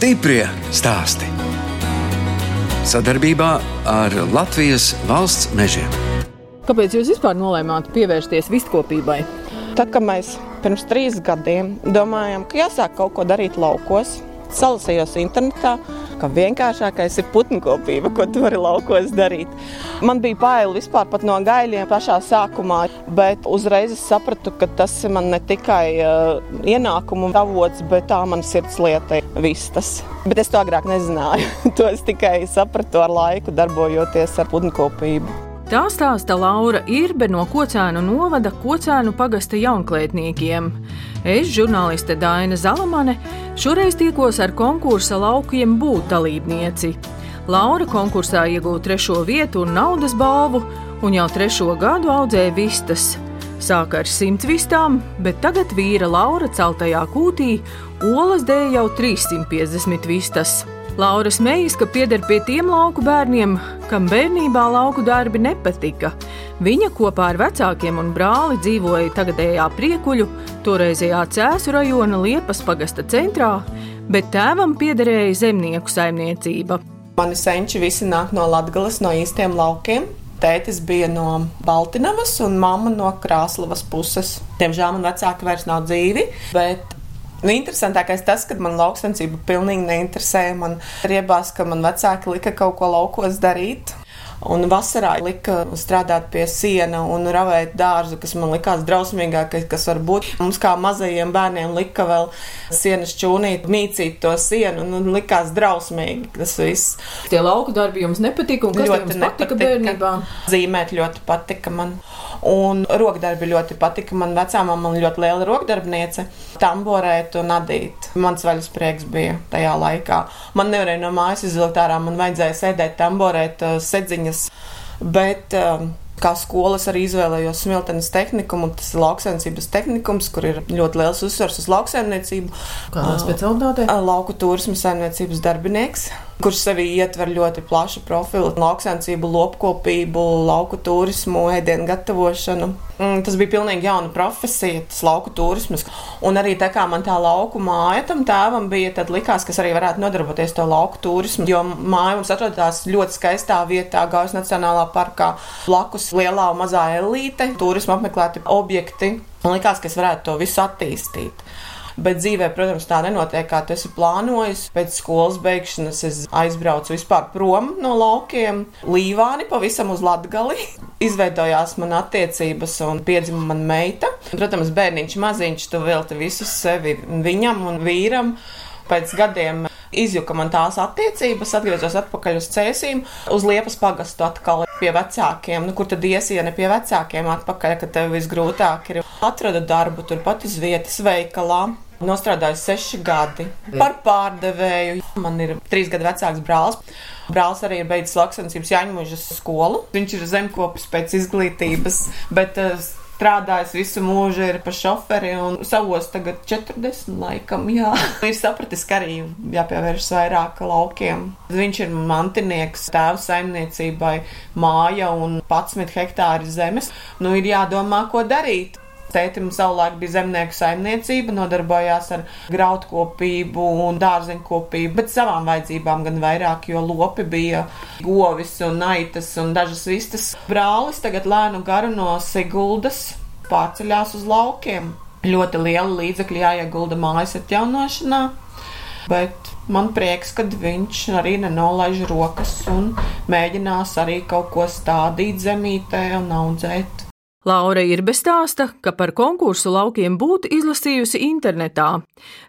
Stiprie stāsti. Sadarbībā ar Latvijas valsts mežiem. Kāpēc jūs vispār nolēmāt pievērsties vistkopībai? Tad, kad mēs pirms trīs gadiem domājām, ka jāsāk kaut ko darīt laukos, salasījos internetā, ka vienkāršākais ir putnkopība, ko tu vari laukos darīt. Man bija bail vispār no gaļiem pašā sākumā, bet uzreiz es sapratu, ka tas ir man ne tikai uh, ienākumu avots, bet tā man sirds lieta ir vistas. Bet es to agrāk nezināju. to es tikai sapratu ar laiku, darbojoties ar putnkopību. Tā stāsta Laura Irbe no Kocēnu novada Kocēnu pagasta jaunklētniekiem. Es, žurnāliste Daina Zalamane, šoreiz tikos ar konkursa laukiem būt dalībnieci. Laura konkursā iegūta trešo vietu un naudas balvu, un jau trešo gadu audzēja vistas. Sāka ar simt vistām, bet tagad vīra Laura celtajā kūtī olas dēļ jau 350 vistas. Laura smejas, ka pieder pie tiem lauku bērniem, kam bērnībā lauku darbi nepatika. Viņa kopā ar vecākiem un brāli dzīvoja tagadējā priekuļu, toreizējā Cēzu rajona Liepas pagasta centrā, bet tēvam piederēja zemnieku saimniecība. Mani senči visi nāk no Latgales, no īstiem laukiem. Tētis bija no Baltiņas un mamma no Krāslavas puses. Diemžēl man vecāki vairs nav dzīvi, bet interesantākais tas, ka man lauksaimniecība pilnīgi neinteresēja. Man riebās, ka man vecāki lika kaut ko laukos darīt. Un vasarā lika strādāt pie siena un ravēt dārzu, kas man likās drausmīgākais, kas var būt. Mums kā mazajiem bērniem lika vēl sienas čūnīt, mīcīt to sienu, un likās drausmīgi tas viss. Tie lauku darbi jums nepatika, un kas ļoti jums patika bērnībā? Zīmēt ļoti patika man. Un rokdarbi ļoti patika. Man vecā mamma ļoti liela rokdarbniece, tamborēt un adīt. Mans vaļas prieks bija tajā laikā. Man nevarēja no mājas izvilkt ārā, man vajadzēja sēdēt tamborēt sedziņā viņas. Bet, um, kā skolas arī izvēlējos smiltenes tehnikumu, tas ir lauksaimniecības tehnikums, kur ir ļoti liels uzsvars uz lauksaimniecību. Kāda specialitāte? Lauku turismu saimniecības darbinieks kurš sevī ietver ļoti plašu profilu - lauksaimniecību, lopkopību, lauku turismu, ēdienu gatavošanu. Mm, tas bija pilnīgi jauna profesija, tas lauku turisms. Un arī tā kā man tā lauku māja tam tēvam bija, tad likās, ka arī varētu nodarboties to lauku turismu. Jo māja mums atrodas ļoti skaistā vietā, Gaujas Nacionālā parkā, blakus lielā un mazā elīte, turismu apmeklēti objekti. Man likās, ka es varētu to visu attīstīt. Bet dzīvē, protams, tā nenotiek, kā tu esi plānojis. Pēc skolas beigšanas es aizbraucu vispār prom no laukiem, Līvāni pavisam uz Latgali. Izveidojās man attiecības un piedzima man meita. Protams, bērniņš maziņš, tu velti visu sevi viņam un vīram. Pēc gadiem izjuka man tās attiecības, atgriezos atpakaļ uz cēsīm, uz liepas pagastu atkal pie vecākiem. Nu, kur tad iesi, ja ne pie vecākiem atpakaļ, kad tev visgrūtāk ir? Atrada darbu turpat uz vietas veikalā. Nostrādāju seši gadi par pārdevēju. Man ir trīs gadu vecāks brālis. Brālis arī ir beidzis lauksaimniecības Jāņmužas skolu. Viņš ir zemkopis pēc izglītības, bet uh, strādājis visu mūžu, ir pa šoferi un savos tagad 40 laikam, jā. ir sapratis, ka arī jāpievēršas vairāk laukiem. Viņš ir mantinieks tēva saimniecībai, māja un 11 hektāri zemes. Nu, ir jādomā, ko darīt. Tētim savulaik bija zemnieku saimniecība, nodarbojās ar grautkopību un dārzeņkopību, bet savām vajadzībām gan vairāk, jo lopi bija govis un aitas un dažas vistas. Brālis tagad lēnu garu no Siguldas pārceļās uz laukiem. Ļoti liela līdzekļa jāiegulda mājas atjaunošanā, bet man prieks, ka viņš arī nenolaiž rokas un mēģinās arī kaut ko stādīt zemītē un audzēt Laura ir bestāsta, ka par konkursu laukiem būtu izlasījusi internetā.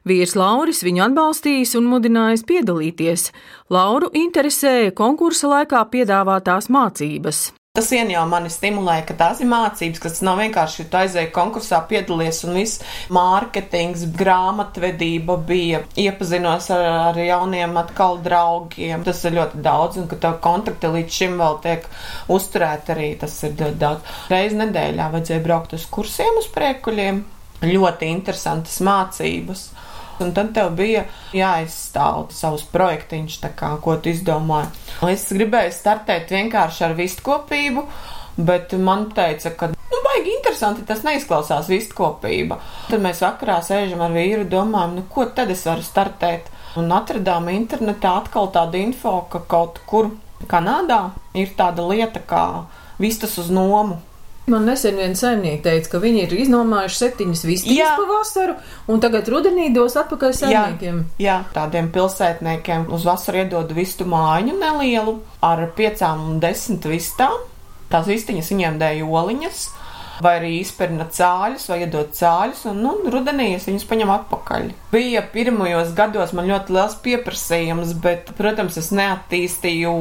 Vīrs Lauris viņu atbalstījis un mudinājis piedalīties. Lauru interesēja konkursa laikā piedāvātās mācības. Tas vien jau mani stimulēja, ka tās ir mācības, kas nav vienkārši tu aizēji konkursā, piedalies un viss mārketings, grāmatvedība bija, iepazinos ar, ar jauniem atkal draugiem. Tas ir ļoti daudz un ka tev kontakti līdz šim vēl tiek uzturēti arī, tas ir ļoti daudz. Reiz nedēļā vajadzēja braukt uz kursiem uz priekuļiem. Ļoti interesantas mācības un tad tev bija jāizstāv savus projektiņus, kā, ko tu izdomāji. Es gribēju startēt vienkārši ar vistkopību, bet man teica, ka nu, baigi interesanti tas neizklausās vistkopība. Tad mēs vakarā sēžam ar vīru, domājam, nu, ko tad es varu startēt. Un atradām internetā atkal tādu info, ka kaut kur Kanādā ir tāda lieta kā vistas uz nomu. Man nesen viena saimnieka teica, ka viņi ir iznomājuši septiņas vistas pavasaru, un tagad rudenī dos atpakaļ saimniekiem. Jā, jā, tādiem pilsētniekiem uz vasaru iedod vistu māju nelielu ar piecām un desmit vistām. Tās vistiņas viņiem dēja oliņas vai arī izpērna cāļus, vai iedod cāļus, un nu, rudenī es viņus paņemu atpakaļ. Bija pirmajos gados man ļoti liels pieprasījums, bet, protams, es neattīstīju,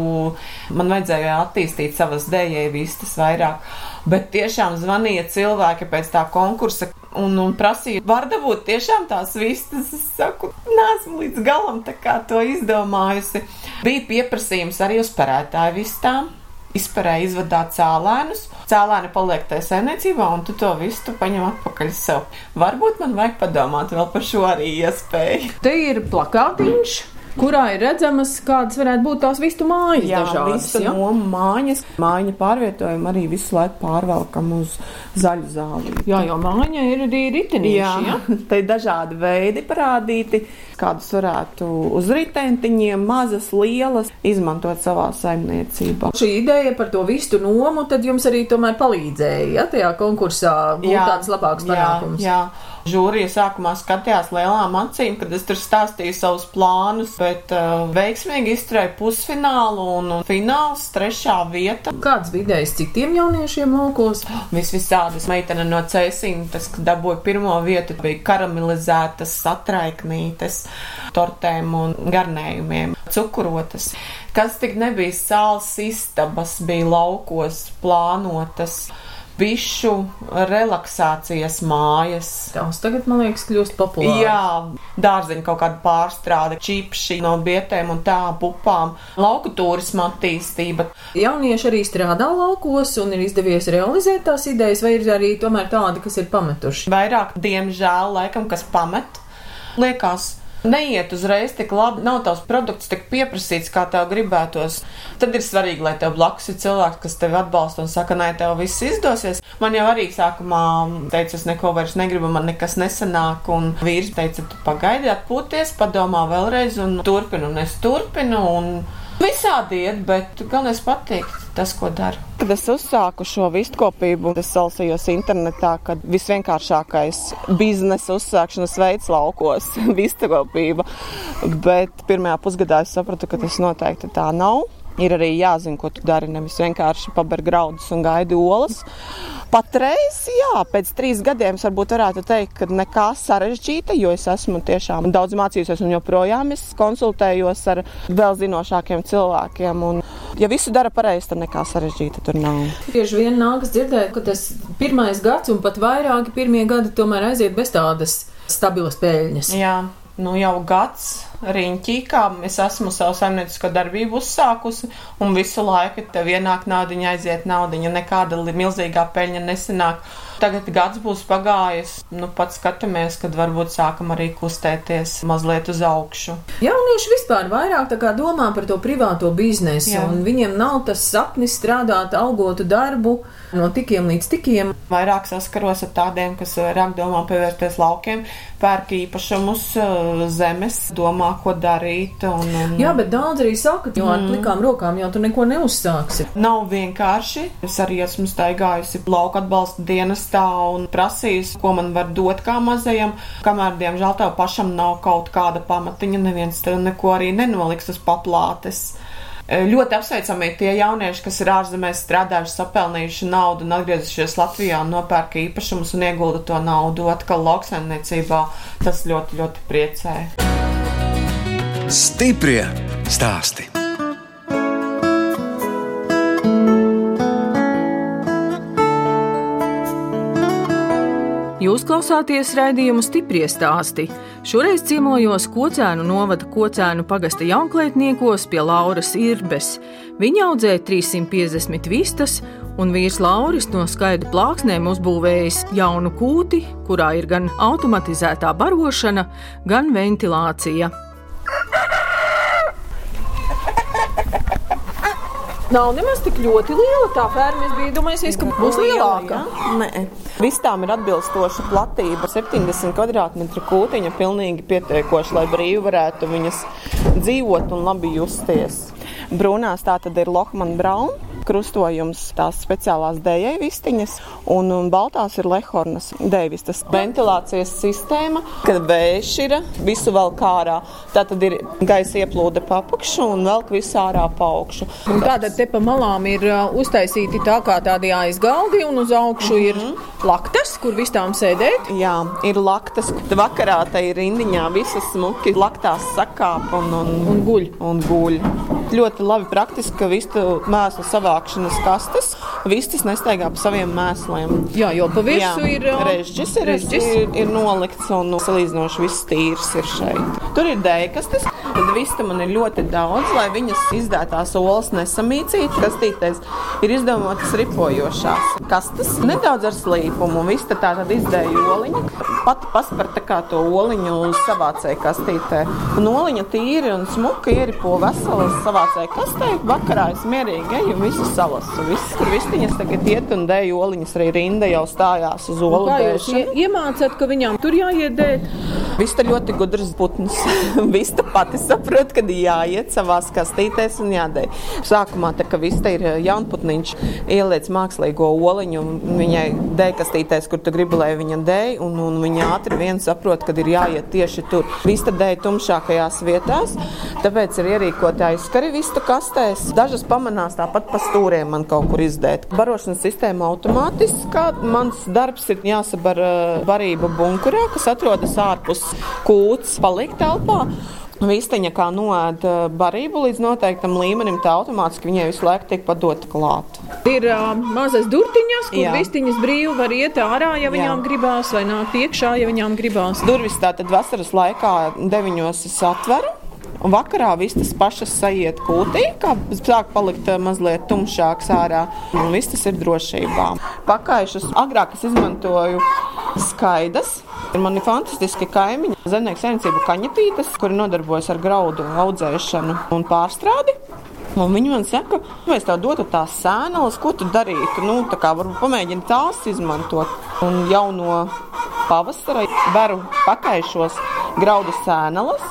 man vajadzēja attīstīt savas dējēju vistas vairāk. Bet tiešām zvanīja cilvēki pēc tā konkursa un, un prasīja, var dabūt tiešām tās vistas. Es saku, nesmu līdz galam tā kā to izdomājusi. Bija pieprasījums arī uz perētāju vistām izperēja izvadāt cēlēnus. Cēlēni paliek tajā saimniecībā, un tu to visu tu paņem atpakaļ sev. Varbūt man vajag padomāt vēl par šo arī iespēju. Te ir plakātiņš kurā ir redzamas, kādas varētu būt tās vistu mājas. Jā, dažādas, visa ja? noma mājas. Māja pārvietojumu arī visu laiku pārvelkam uz zaļu zāli. Jā, jo māja ir arī ritenīši. Jā, ja? te ir dažādi veidi parādīti, kādus varētu uz ritentiņiem, mazas, lielas, izmantot savā saimniecībā. Šī ideja par to vistu nomu tad jums arī tomēr palīdzēja, ja tajā konkursā būt jā, tāds labāks panākums. Jā, jā. Žūrija sākumā skatījās lielām acīm, kad es tur stāstīju savus plānus, bet uh, veiksmīgi izturēju pusfinālu un, fināls trešā vieta. Kāds bija idejas citiem jauniešiem laukos? Vis visādas meitene no Cēsīna, tas, ka dabūja pirmo vietu, bija karamelizētas satraiknītes, tortēm un garnējumiem, cukurotas. Kas tik nebija sāls istabas, bija laukos plānotas bišu relaksācijas mājas. Tās tagad, man liekas, kļūst populāras. Jā, dārziņa kaut kāda pārstrāde, čipši no bietēm un tā pupām, lauku turisma attīstība. Jaunieši arī strādā laukos un ir izdevies realizēt tās idejas, vai ir arī tomēr tādi, kas ir pametuši? Vairāk, diemžēl, laikam, kas pamet. Liekas, neiet uzreiz tik labi, nav tavs produkts tik pieprasīts, kā tev gribētos. Tad ir svarīgi, lai tev blakus ir cilvēks, kas tevi atbalsta un saka, nē, tev viss izdosies. Man jau arī sākumā teica, es neko vairs negribu, man nekas nesanāk, un vīrs teica, tu pagaidi, atpūties, padomā vēlreiz un turpinu, un es turpinu. Un Visādi iet, bet galvenais patīk tas, ko dara. Kad es uzsāku šo vistkopību, es lasījos internetā, ka visvienkāršākais biznesa uzsākšanas veids laukos - vistkopība. Bet pirmajā pusgadā es sapratu, ka tas noteikti tā nav. Ir arī jāzina, ko tu dari. Nevis vienkārši paber graudus un gaidi olas. Patreiz, jā, pēc trīs gadiem varbūt varētu teikt, ka nekā sarežģīta, jo es esmu tiešām daudz mācījusies un joprojām es konsultējos ar vēl zinošākiem cilvēkiem. Un, ja visu dara pareizi, tad nekā sarežģīta tur nav. Bieži vien nākas dzirdēt, ka tas pirmais gads un pat vairāki pirmie gadi tomēr aiziet bez tādas stabilas peļņas. Jā nu, jau gads riņķī, kā es esmu savu saimniecisko darbību uzsākusi, un visu laiku tev ienāk naudiņa, aiziet naudiņa, nekāda milzīgā peļņa nesenāk. Tagad gads būs pagājis, nu pat skatāmies, kad varbūt sākam arī kustēties mazliet uz augšu. Jaunieši vispār vairāk domā par to privāto biznesu, Jā. un viņiem nav tas sapnis strādāt algotu darbu no tikiem līdz tikiem. Vairāk saskaros ar tādiem, kas vairāk domā pievērsties laukiem, pērk īpašumus, eh, zemes, domā, ko darīt. Un, un... Jā, bet daudz arī saka, jo ar mm. plikām rokām jau tu neko neuzsāksi. Nav vienkārši. Es arī esmu staigājusi lauka atbalsta dienestā un prasījusi, ko man var dot kā mazajam, kamēr, diemžēl, tev pašam nav kaut kāda pamatiņa, neviens tev neko arī nenoliks uz paplātes. Ļoti apsveicami tie jaunieši, kas ir ārzemēs strādājuši, sapelnījuši naudu un atgriezušies Latvijā un nopērka īpašumus un iegulda to naudu atkal lauksaimniecībā. Tas ļoti, ļoti priecē. Stiprie stāsti! Jūs klausāties raidījumu stipri stāstī. Šoreiz ciemojos Kocēnu novada Kocēnu pagasta jaunklētniekos pie Lauras Irbes. Viņa audzēja 350 vistas, un vīrs Lauris no skaidra plāksnēm uzbūvējis jaunu kūti, kurā ir gan automatizētā barošana, gan ventilācija. Nav nemaz tik ļoti liela tā ferma. Es biju domājis, ka būs lielāka. Nē. Vistām ir atbilstoša platība. 70 kvadrātmetru kūtiņa pilnīgi pietiekoša, lai brīvi varētu viņas dzīvot un labi justies. Brūnās tā tad ir Lohmana Brauna krustojums, tās speciālās dēļai vistiņas, un, un baltās ir lehornas dēvistas. Ventilācijas sistēma, kad vējš ir visu vēl kārā, tā tad ir gaisa ieplūde pa apakšu un velk visu ārā pa augšu. Un tātad te pa malām ir uh, uztaisīti tā kā tādi aizgaldi, un uz augšu mm -hmm. ir mhm. laktas, kur vistām sēdēt. Jā, ir laktas. Vakarā tai ir rindiņā visas smuki laktās sakāp un, un, un guļ. Un guļ. Ļoti labi praktiski, ka vistu mēslu savā savākšanas kastes. Vistas nestaigā pa saviem mēsliem. Jā, jo pa virsmu ir režģis, ir, režģis. ir, ir nolikts un salīdzinoši viss tīrs ir šeit. Tur ir dēkastes, tad vista man ir ļoti daudz, lai viņas izdētās olas nesamīcītu. Kastītēs ir izdomātas ripojošās kastes, nedaudz ar slīpumu. Vista tā tad izdēja oliņu, pati pasparta kā to oliņu savācēja kastītē. Un oliņa tīri un smuka ieripo veselas savācēja kastē. Vakarā es mierīgi eju un visu salasu. Viss, kur vistiņas tagad iet un dēļ oliņas arī rinda jau stājās uz olu. Kā jūs ie, iemācāt, ka viņām tur jāiet dēt? Vista ļoti gudrs putns. Vista pati saprot, kad jāiet savās kastītēs un jādēļ. Sākumā tā, ka Vista ir jaunputniņš, ieliec mākslīgo oliņu viņai dēļ kastītēs, kur tu gribi, lai viņa dēļ, un, un viņa ātri vien saprot, kad ir jāiet tieši tur. Vista dēļ tumšākajās vietās, tāpēc ir ierīkoti aizskari vistu kastēs. Dažas pamanās tāpat pa stūriem man kaut kur izdēt. Barošanas sistēma automātiski. Mans darbs ir jāsabar barība bunkurā, kas atrodas ārpus kūts, palikt telpā. Visteņa kā noēd barību līdz noteiktam līmenim, tā automātiski viņai visu laiku tiek padota klāt. Ir uh, mazas durtiņas, kur Jā. vistiņas brīvi var iet ārā, ja viņām Jā. gribās, vai nākt iekšā, ja viņām gribās. Durvis tātad vasaras laikā deviņos es atveru. Un vakarā viss tas pašas sajiet kūtī, kā sāk palikt eh, mazliet tumšāks ārā. Un viss tas ir drošībā. Pakājušas agrāk es izmantoju skaidrs. Man ir fantastiski kaimiņi, zemnieku saimniecību kaņepītes, kuri nodarbojas ar graudu audzēšanu un pārstrādi. Un viņi man saka, mēs tev dotu tās sēneles, ko tu darītu. Nu, tā kā varbūt pamēģini tās izmantot. Un jau no pavasara veru pakaišos graudu sēneles.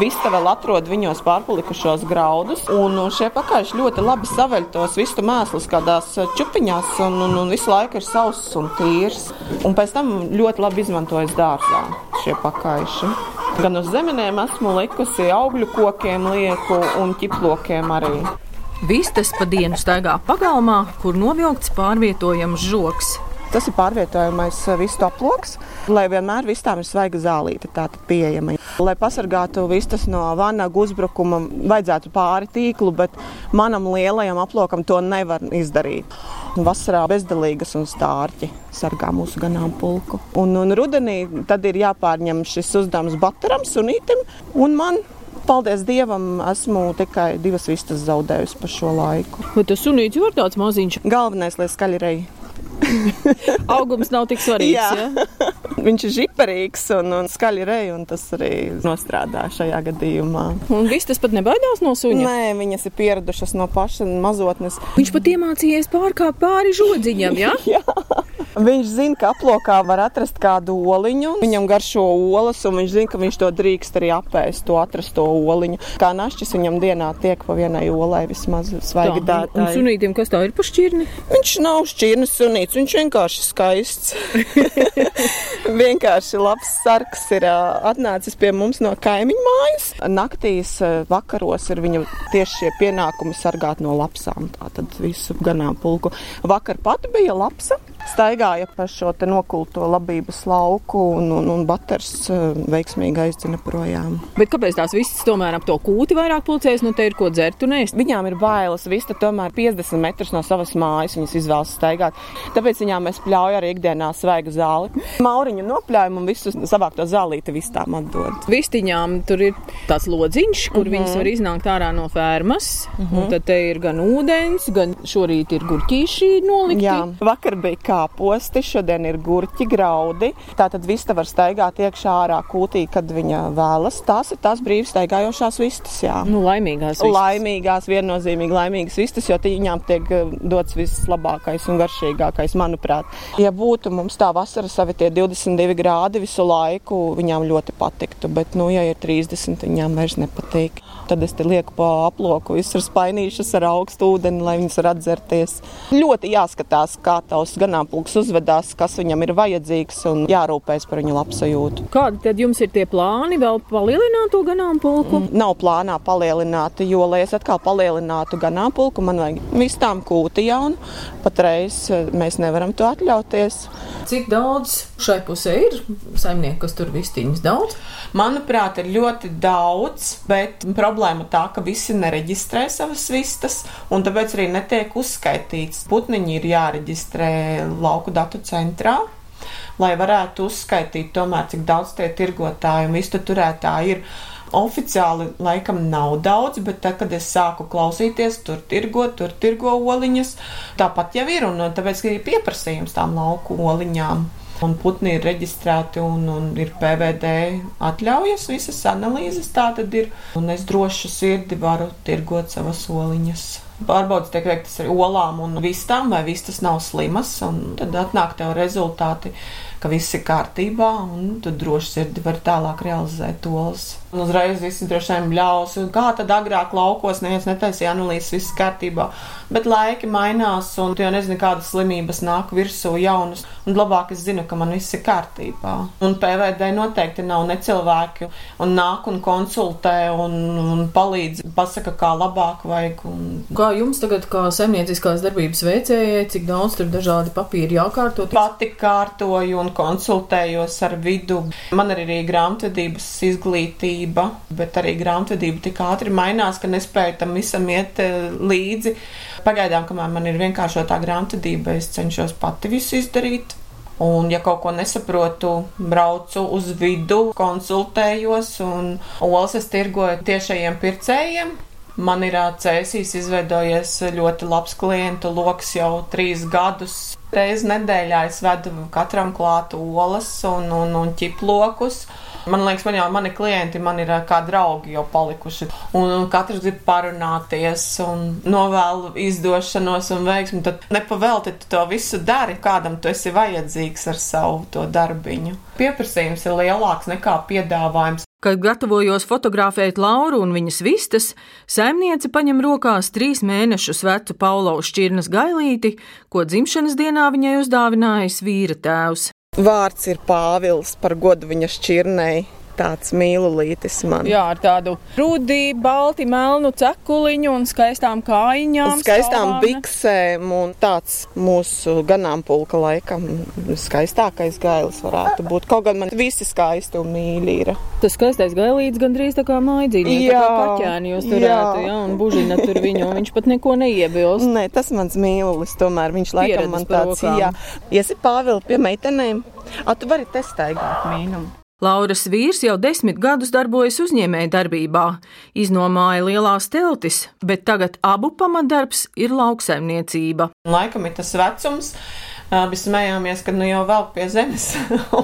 Vista vēl atrod viņos pārpalikušos graudus, un šie pakāpieši ļoti labi saveļ tos vistu mēslus kādās eh, čupiņās, un, un, un visu laiku ir sauss un tīrs. Un pēc tam ļoti labi izmantojas dārzā šie pakāpieši. Gan uz zemenēm esmu likusi augļu kokiem, lieku un ķiplokiem arī. Vistas pa dienu staigā pagalmā, kur novilkts pārvietojams žoks. Tas ir pārvietojamais eh, vistu aploks, lai vienmēr vistām ir svaiga zālīte pieejama. Lai pasargātu vistas no vanagu uzbrukuma, vajadzētu pāri tīklu, bet manam lielajam aplokam to nevar izdarīt. Vasarā bezdelīgas un stārķi sargā mūsu ganāmpulku. Un, un rudenī tad ir jāpārņem šis uzdevums bataram, sunītam un man paldies Dievam, esmu tikai divas vistas zaudējusi pa šo laiku. Bet tas sunīts ir tāds maziņš. Galvenais, lai skaļi reji. Augums nav tik svarīgs. Jā. Ja? Viņš ir žiparīgs un, un skaļi reji, un tas arī nostrādā šajā gadījumā. Un viss tas pat nebaidās no suņa? Nē, viņas ir pieradušas no paša mazotnes. Viņš pat iemācījies pārkāpt pāri žodziņam, ja? jā? Viņš zina, ka aplokā var atrast kādu oliņu. Viņam garšo olas, un viņš zina, ka viņš to drīkst arī apēst, to atrasto oliņu. Kā našķis viņam dienā tiek pa vienai olai vismaz svaigi dētāji. Un sunītiem kas tā ir pa šķirni? Viņš nav šķirnes sunīts, viņš vienkārši skaists. vienkārši labs sarks ir atnācis pie mums no kaimiņu mājas. Naktīs, vakaros ir viņa tieši šie pienākumi sargāt no lapsām. Tātad visu ganāmpulku. Vakar pat bija lapsa staigāja pa šo nokulto labības lauku, un, un, un Baters eh, veiksmīgi aizdzina projām. Bet kāpēc tās visas tomēr ap to kūti vairāk pulcējas? Nu, te ir ko dzert un ēst. Viņām ir bailes. Vista tomēr 50 metrus no savas mājas viņas izvēlas staigāt. Tāpēc viņām es pļauju arī ikdienā svaigu zāli. Mauriņu nopļaujumu un visu savākto zālīti vistām atdod. Vistiņām tur ir tāds lodziņš, kur mm -hmm. viņas var iznākt ārā no fermas. Mm -hmm. Tad te ir gan ūdens, gan šorīt ir gurķīši nolikti. Jā, vakar bija kā kāposti, šodien ir gurķi, graudi. Tā tad vista var staigāt iekšā ārā kūtī, kad viņa vēlas. Tās ir tās brīvi staigājošās vistas. Jā. Nu, laimīgās vistas. Laimīgās, viennozīmīgi laimīgas vistas, jo viņām tiek eh, dots vislabākais un garšīgākais, manuprāt. Ja būtu mums tā vasara savi tie 22 grādi visu laiku, viņām ļoti patiktu, bet, nu, ja ir 30, viņām vairs nepatīk. Tad es te lieku pa aploku, visur spainīšas ar augstu ūdeni, lai viņas var atzerties. Ļoti jāskatās, kā tavs ganāmpulks uzvedās, kas viņam ir vajadzīgs un jārūpēs par viņu labsajūtu. Kādi tad jums ir tie plāni vēl palielināt to ganāmpulku? Mm, nav plānā palielināt, jo, lai es atkal palielinātu ganāmpulku, man vajag vistām kūti jaunu. Patreiz eh, mēs nevaram to atļauties. Cik daudz šai pusē ir saimnieku, kas tur vistiņas daudz? Manuprāt, ir ļoti daudz, bet problēma tā, ka visi nereģistrē savas vistas, un tāpēc arī netiek uzskaitīts. Putniņi ir jāreģistrē lauku datu centrā lai varētu uzskaitīt, tomēr, cik daudz tie tirgotāji un vistu turētāji ir. Oficiāli laikam nav daudz, bet tad, kad es sāku klausīties, tur tirgo, tur tirgo oliņas, tāpat jau ir, un tāpēc ir pieprasījums tām lauku oliņām un putni ir reģistrēti un, un ir PVD atļaujas, visas analīzes tā tad ir. Un es droši sirdi varu tirgot savas soliņas. Pārbaudas tiek veiktas ar olām un vistām, vai vistas nav slimas, un tad atnāk tev rezultāti, ka viss ir kārtībā, un tu droši sirdi vari tālāk realizēt olas. Un uzreiz visi droši vien bļaus, kā tad agrāk laukos neviens netaisīja analīzes, viss kārtībā. Bet laiki mainās, un tu jau nezini, kādas slimības nāk virsū jaunas. Un labāk es zinu, ka man viss ir kārtībā. Un PVD noteikti nav necilvēki, un nāk un konsultē, un, un palīdz, pasaka, kā labāk vajag. Un... Kā jums tagad, kā saimnieciskās darbības veicējai, cik daudz tur dažādi papīri jākārto? Pati kārtoju un konsultējos ar vidu. Man ir arī grāmatvedības izglītība bet arī grāmatvedība tik ātri mainās, ka nespēju tam visam iet eh, līdzi. Pagaidām, kamēr man ir vienkāršotā grāmatvedība, es cenšos pati visu izdarīt. Un, ja kaut ko nesaprotu, braucu uz vidu, konsultējos, un olas es tirgoju tiešajiem pircējiem. Man ir cēsīs izveidojies ļoti labs klientu lokus jau trīs gadus. Reizi nedēļā es vedu katram klātu olas un, un, un ķiplokus. Man liekas, man jau mani klienti man ir kā draugi jau palikuši. Un, un katrs grib parunāties un novēlu izdošanos un veiksmi. Tad nepavēlti tu to visu dari, kādam tu esi vajadzīgs ar savu to darbiņu. Pieprasījums ir lielāks nekā piedāvājums. Kad gatavojos fotografēt Lauru un viņas vistas, saimniece paņem rokās trīs mēnešus vecu Paulaus šķirnes gailīti, ko dzimšanas dienā viņai uzdāvinājis vīra tēvs. Vārds ir Pāvils par godu viņa šķirnei tāds mīlulītis man. Jā, ar tādu rudi, balti, melnu cekuliņu un skaistām kājiņām. Skaistām stāvām. biksēm un tāds mūsu ganāmpulka laikam skaistākais gailis varētu būt. Kaut gan man visi skaisti un mīļi ir. Tas skaistais gailīts gandrīz tā kā maidzīņi, tā kā kaķēni jūs turētu, jā, jā un bužina tur viņu, un viņš pat neko neiebilst. Nē, tas mans mīlulis, tomēr viņš laikam Pieredz man tāds, jā. Iesi Pāvili pie meitenēm, a tu vari te staigāt mīnumu. Lauras vīrs jau desmit gadus darbojas uzņēmēja darbībā, iznomāja lielās teltis, bet tagad abu pamatdarbs ir lauksaimniecība. Laikam ir tas vecums. Abi smējāmies, ka nu jau vēl pie zemes.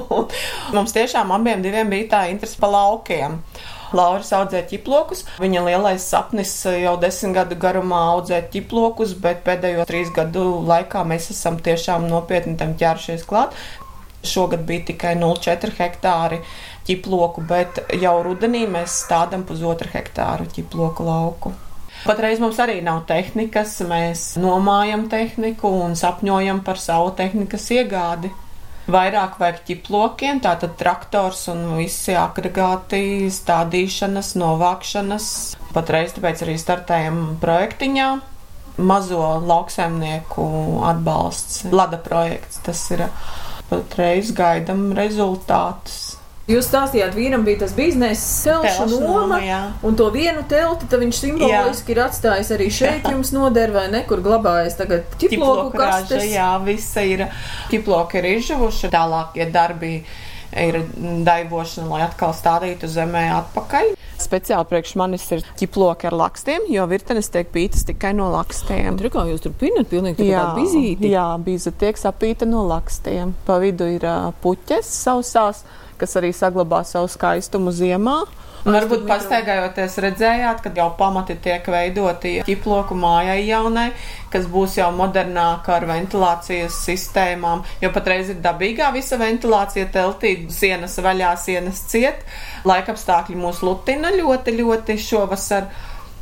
Mums tiešām abiem bija tā interese pa laukiem. Laura audzē ķiplokus. Viņa lielais sapnis jau desmit gadu garumā audzēt ķiplokus, bet pēdējo trīs gadu laikā mēs esam tiešām nopietni tam ķērušies klāt. Šogad bija tikai 0,4 hektāri ķiploku, bet jau rudenī mēs stādām pusotru hektāru ķiploku lauku. Patreiz mums arī nav tehnikas, mēs nomājam tehniku un sapņojam par savu tehnikas iegādi. Vairāk vajag ķiplokiem, tātad traktors un visi agregāti, stādīšanas, novākšanas. Patreiz tāpēc arī startējam projektiņā. Mazo lauksaimnieku atbalsts, Lada projekts, tas ir patreiz gaidām rezultātus. Jūs stāstījāt, vīram bija tas biznesa celšu noma, un to vienu telti viņš simboliski jā. ir atstājis arī šeit jā. jums noder vai nekur glabājas tagad ķiploku kastes. Jā, visa ir ķiploki ir izžuvuši, tālākie darbi ir daivošana, lai atkal stādītu zemē atpakaļ. Speciāli priekš manis ir ķiploki ar lakstiem, jo virtenes tiek pītas tikai no lakstiem. Tur kā jūs tur pinat, pilnīgi jā, tā bizīti. Jā, bīza tiek sapīta no lakstiem. Pa vidu ir uh, puķes sausās, kas arī saglabā savu skaistumu ziemā. Un varbūt pastaigājoties, redzējāt, ka jau pamati tiek veidoti ķiploku mājai jaunai, kas būs jau modernāka ar ventilācijas sistēmām. Jo patreiz ir dabīgā visa ventilācija teltī, sienas vaļā, sienas ciet. Laikapstākļi mūs lutina ļoti, ļoti šovasar.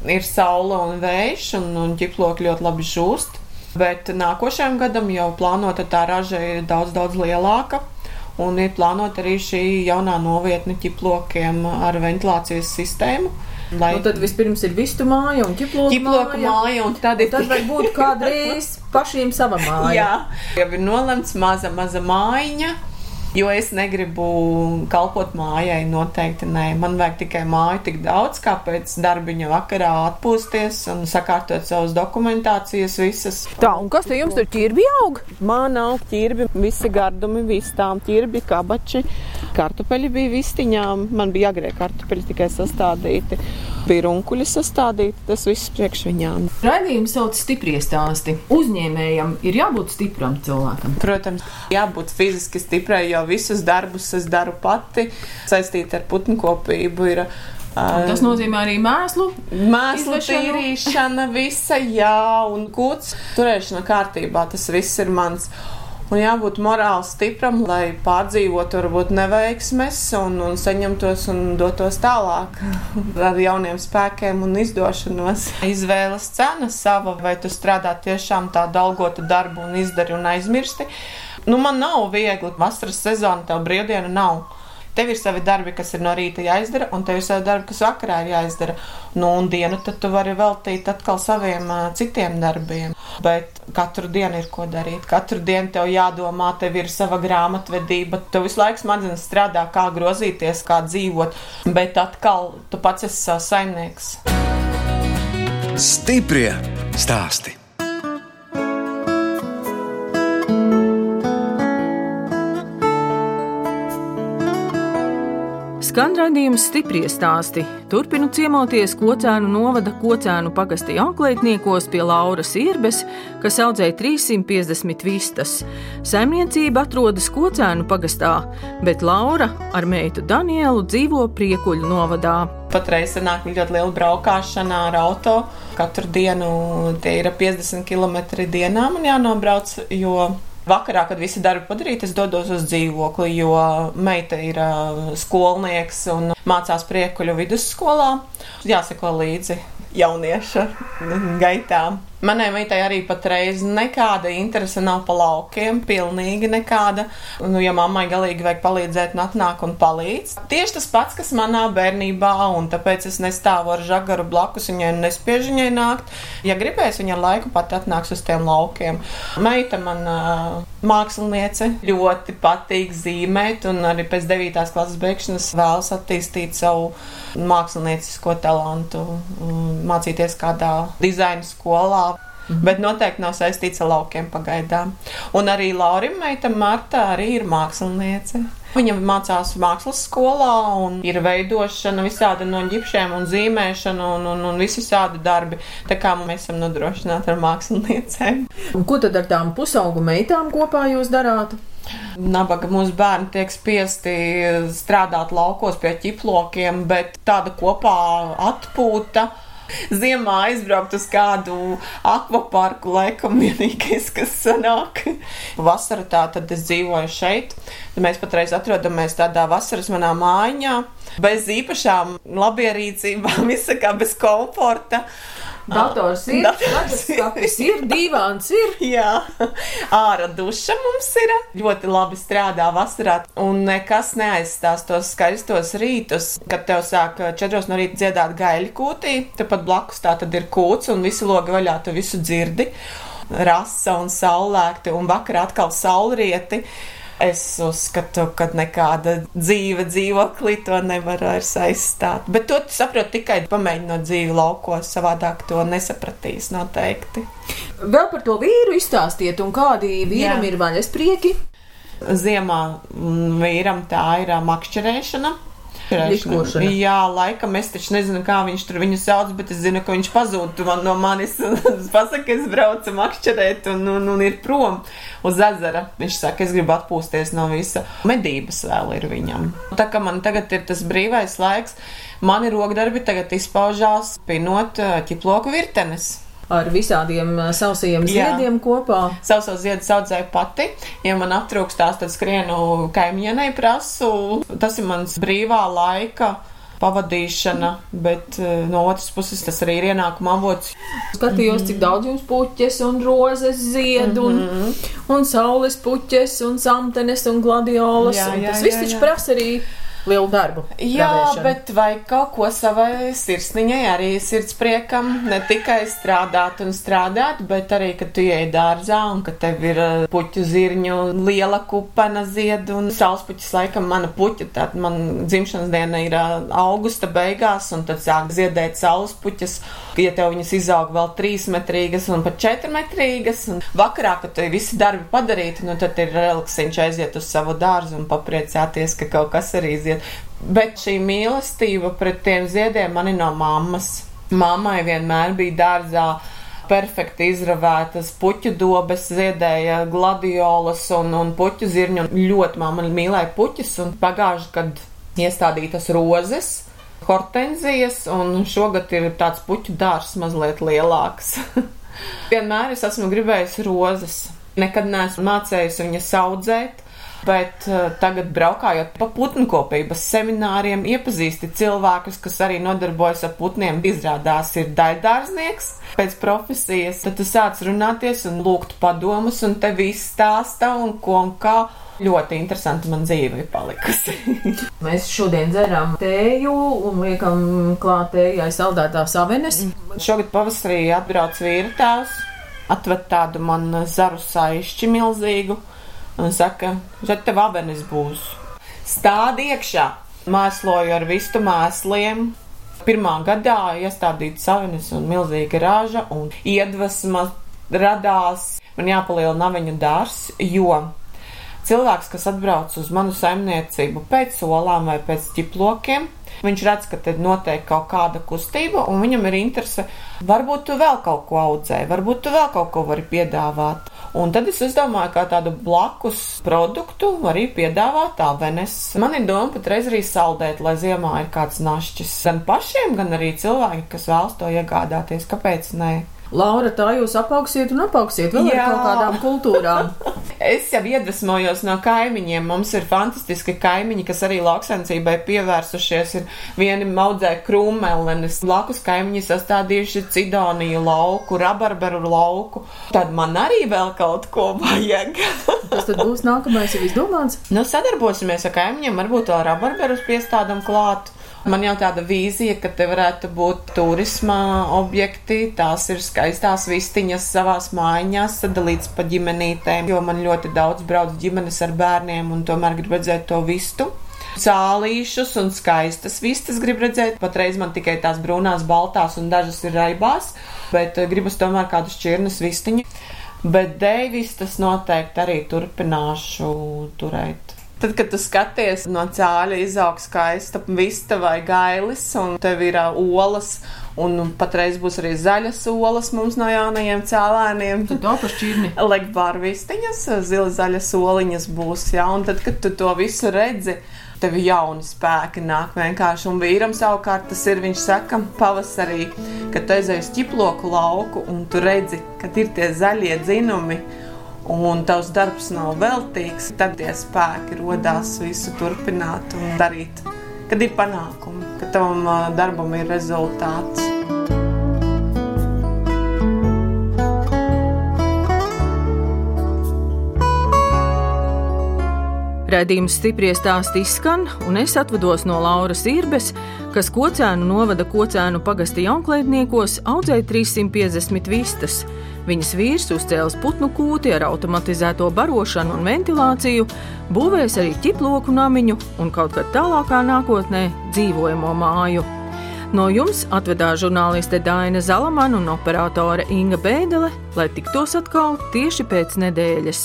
Ir saule un vējš, un, un ķiploki ļoti labi žūst. Bet nākošajam gadam jau plānota tā raža ir daudz, daudz lielāka un ir plānota arī šī jaunā novietne ķiplokiem ar ventilācijas sistēmu. Lai... Nu, tad vispirms ir vistu māja un ķiploka, ķiploka māja. māja un tad, un tad var būt kādreiz pašiem sava māja. Jā, jau ir nolemts maza, maza mājiņa Jo es negribu kalpot mājai, noteikti nē. Man vajag tikai māju tik daudz, kā pēc darbiņa vakarā atpūsties un sakārtot savas dokumentācijas visas. Tā, un kas te jums tur ķirbi aug? Man aug ķirbi, visi gardumi, vistām, ķirbi, kabači, kartupeļi bija vistiņām. Man bija agrie kartupeļi tikai sastādīti bija runkuļi sastādīti, tas viss priekš viņām. Raidījums sauc stiprie stāsti. Uzņēmējam ir jābūt stipram cilvēkam. Protams, jābūt fiziski stiprai, jo visus darbus es daru pati, saistīti ar putnu kopību. Ir, Un tas nozīmē arī mēslu. Mēslu tīrīšana, visa, jā, un kūts turēšana kārtībā. Tas viss ir mans. Un jābūt morāli stipram, lai pārdzīvotu varbūt neveiksmes un, un saņemtos un dotos tālāk ar jauniem spēkiem un izdošanos. Izvēles cena sava, vai tu strādā tiešām tādu algotu darbu un izdari un aizmirsti. Nu, man nav viegli. Vasaras sezona, tev brīvdiena nav. Tev ir savi darbi, kas ir no rīta jāizdara, un tev ir savi darbi, kas vakarā ir jāizdara. Nu, un dienu tad tu vari veltīt atkal saviem uh, citiem darbiem. Bet katru dienu ir ko darīt. Katru dienu tev jādomā, tev ir sava grāmatvedība. Tev visu laiku smadzenes strādā, kā grozīties, kā dzīvot. Bet atkal tu pats esi savs saimnieks. Stiprie stāsti! Skan raidījums stipri stāsti. Turpinu ciemoties Kocēnu novada Kocēnu pagasta jaunklētniekos pie Lauras Irbes, kas audzēja 350 vistas. Saimniecība atrodas Kocēnu pagastā, bet Laura ar meitu Danielu dzīvo Priekuļu novadā. Patreiz sanāk ļoti liela braukšana ar auto. Katru dienu tie ir 50 km dienā man jānobrauc, jo Vakarā, kad visi darbi padarīti, es dodos uz dzīvokli, jo meita ir uh, skolnieks un mācās priekuļu vidusskolā. Jāseko līdzi jaunieša gaitām. Manai meitai arī patreiz nekāda interese nav pa laukiem, pilnīgi nekāda. Nu, ja mammai galīgi vajag palīdzēt, un atnāk un palīdz. Tieši tas pats, kas manā bērnībā, un tāpēc es nestāvu ar žagaru blakus viņai un nespiežu viņai nākt. Ja gribēs, viņa ar laiku pat atnāks uz tiem laukiem. Meita man māksliniece ļoti patīk zīmēt, un arī pēc 9. klases beigšanas vēlas attīstīt savu māksliniecisko talantu, mācīties kādā dizaina skolā Mhm. Bet noteikti nav saistīts ar laukiem pagaidām. Un arī Laurim meita Marta arī ir māksliniece. Viņa mācās mākslas skolā un ir veidošana visādi no ģipšiem un zīmēšana un, un, un visi šādi darbi. Tā kā mēs esam nodrošināti ar māksliniecēm. Un ko tad ar tām pusaugu meitām kopā jūs darāt? Nabaga mūsu bērni tiek spiesti strādāt laukos pie ķiplokiem, bet tāda kopā atpūta ziemā aizbraukt uz kādu akvaparku, laikam vienīgais, kas sanāk. Vasara tā tad es dzīvoju šeit. Mēs patreiz atrodamies tādā vasaras manā mājiņā, bez īpašām labierīcībām, visakā bez komforta. Dators ir, skats ir, divāns ir. Jā, ārā duša mums ir. Ļoti labi strādā vasarā, un nekas neaizstās tos skaistos rītus, kad tev sāk četros no rīta dziedāt gaļu kūtī. Tepat blakus tā tad ir kūts, un visi logi vaļā, tu visu dzirdi. Rasa un saulēkti, un vakarā atkal saulrieti. Es uzskatu, ka nekāda dzīve dzīvoklī to nevar vairs aizstāt. Bet to saprot tikai pamēģinot dzīvi laukos, savādāk to nesapratīs noteikti. Vēl par to vīru izstāstiet, un kādi vīram Jā. ir vaļas prieki? Ziemā vīram tā ir makšķerēšana. Likošana. Jā, laikam es taču nezinu, kā viņš tur viņu sauc, bet es zinu, ka viņš pazūd man no manis un pasaka, es braucu makšķerēt un, un, un ir prom uz ezera. Viņš saka, es gribu atpūsties no visa. Medības vēl ir viņam. Tā kā man tagad ir tas brīvais laiks, mani rokdarbi tagad izpaužās pinot ķiploku virtenes ar visādiem sausajiem ziediem Jā. kopā. Sausos ziedus audzēju pati. Ja man aptrūkstās, tad skrienu kaimienei prasu. Tas ir mans brīvā laika pavadīšana, bet no otras puses tas arī ir ienākuma avots. Skatījos, mm -hmm. cik daudz jums puķes un rozes ziedu mm -hmm. un, un saules puķes un samtenes un gladiolas. Jā, un tas jā, viss taču prasa arī lielu darbu. Jā, radēšanu. bet vai kaut ko savai sirsniņai arī sirdspriekam, ne tikai strādāt un strādāt, bet arī, kad tu ieej dārzā un ka tev ir uh, puķu zirņu liela kupena ziedu un saulespuķis laikam mana puķa, tad man dzimšanas diena ir uh, augusta beigās un tad sāk ziedēt saulespuķas, ja tev viņas izaug vēl trīsmetrīgas un pat četrmetrīgas un vakarā, kad tev visi darbi padarīti, nu tad ir relaksiņš aiziet uz savu dārzu un papriecāties, ka kaut kas arī zied. Bet šī mīlestība pret tiem ziediem man ir no mammas. Mammai vienmēr bija dārzā perfekti izravētas puķu dobes, ziedēja gladiolas un, un puķu zirņu. Ļoti mamma mīlēja puķus un pagājuši, kad iestādītas rozes, hortenzijas, un šogad ir tāds puķu dārzs mazliet lielāks. vienmēr es esmu gribējusi rozes. Nekad neesmu mācējusi viņas audzēt bet uh, tagad braukājot pa putnkopības semināriem, iepazīsti cilvēkus, kas arī nodarbojas ar putniem, izrādās ir daļdārznieks pēc profesijas, tad tu sāc runāties un lūgt padomus, un tev viss stāsta un ko un kā. Ļoti interesanti man dzīve ir palikusi. Mēs šodien dzeram tēju un liekam klāt tējai saldētās avenes. Šogad pavasarī atbrauc vīra tēvs, atved tādu man zaru saišķi milzīgu un saka, šeit tev avenis būs. Stādi iekšā, mēsloju ar vistu mēsliem. Pirmā gadā iestādīta savinis un milzīga raža un iedvesma radās. Man jāpalielina naviņu dārs, jo cilvēks, kas atbrauc uz manu saimniecību pēc solām vai pēc ķiplokiem, viņš redz, ka te notiek kaut kāda kustība, un viņam ir interese, varbūt tu vēl kaut ko audzē, varbūt tu vēl kaut ko vari piedāvāt. Un tad es izdomāju, kā tādu blakus produktu arī piedāvāt avenes. Man ir doma patreiz arī saldēt, lai ziemā ir kāds našķis gan pašiem, gan arī cilvēki, kas vēlas to iegādāties. Kāpēc ne? Laura, tā jūs apaugsiet un apaugsiet vēl ar kaut kādām kultūrām. es jau iedvesmojos no kaimiņiem. Mums ir fantastiski kaimiņi, kas arī lauksaimniecībai pievērsušies. Ir vieni audzē krūmelenes, blakus kaimiņi sastādījuši cidoniju lauku, rabarberu lauku. Tad man arī vēl kaut ko vajag. Tas tad būs nākamais jau izdomāts? Nu, sadarbosimies ar kaimiņiem, varbūt vēl rabarberus piestādam klāt. Man jau tāda vīzija, ka te varētu būt turisma objekti, tās ir skaistās vistiņas savās mājās, sadalīts pa ģimenītēm, jo man ļoti daudz brauc ģimenes ar bērniem un tomēr grib redzēt to vistu cālīšus un skaistas vistas grib redzēt. Patreiz man tikai tās brūnās, baltās un dažas ir raibās, bet eh, gribas tomēr kādu šķirnes vistiņu. Bet dēvistas noteikti arī turpināšu turēt. Tad, kad tu skaties no cāļa, izaug skaista vista vai gailis, un tev ir uh, olas, un patreiz būs arī zaļas olas mums no jaunajiem cēlēniem. Tad to pašķirni. Lekbāra vistiņas, zila zaļas oliņas būs, jā, un tad, kad tu to visu redzi, tev jauni spēki nāk vienkārši. Un vīram savukārt tas ir, viņš saka, pavasarī, kad tu aizēji uz ķiploku lauku un tu redzi, kad ir tie zaļie dzinumi un tavs darbs nav veltīgs, tad tie spēki rodās visu turpināt un darīt, kad ir panākumi, ka tavam darbam ir rezultāts. Radījums stipri stāsti izskan, un es atvados no Lauras Irbes, kas kocēnu novada kocēnu pagasta jaunklētniekos audzēja 350 vistas. Viņas vīrs uzcēlis putnu kūti ar automatizēto barošanu un ventilāciju, būvēs arī ķiploku namiņu un kaut kad tālākā nākotnē dzīvojamo māju. No jums atvedās žurnāliste Dāna Zalamana un operātore Inga Bēdelē, lai tiktos atkal tieši pēc nedēļas.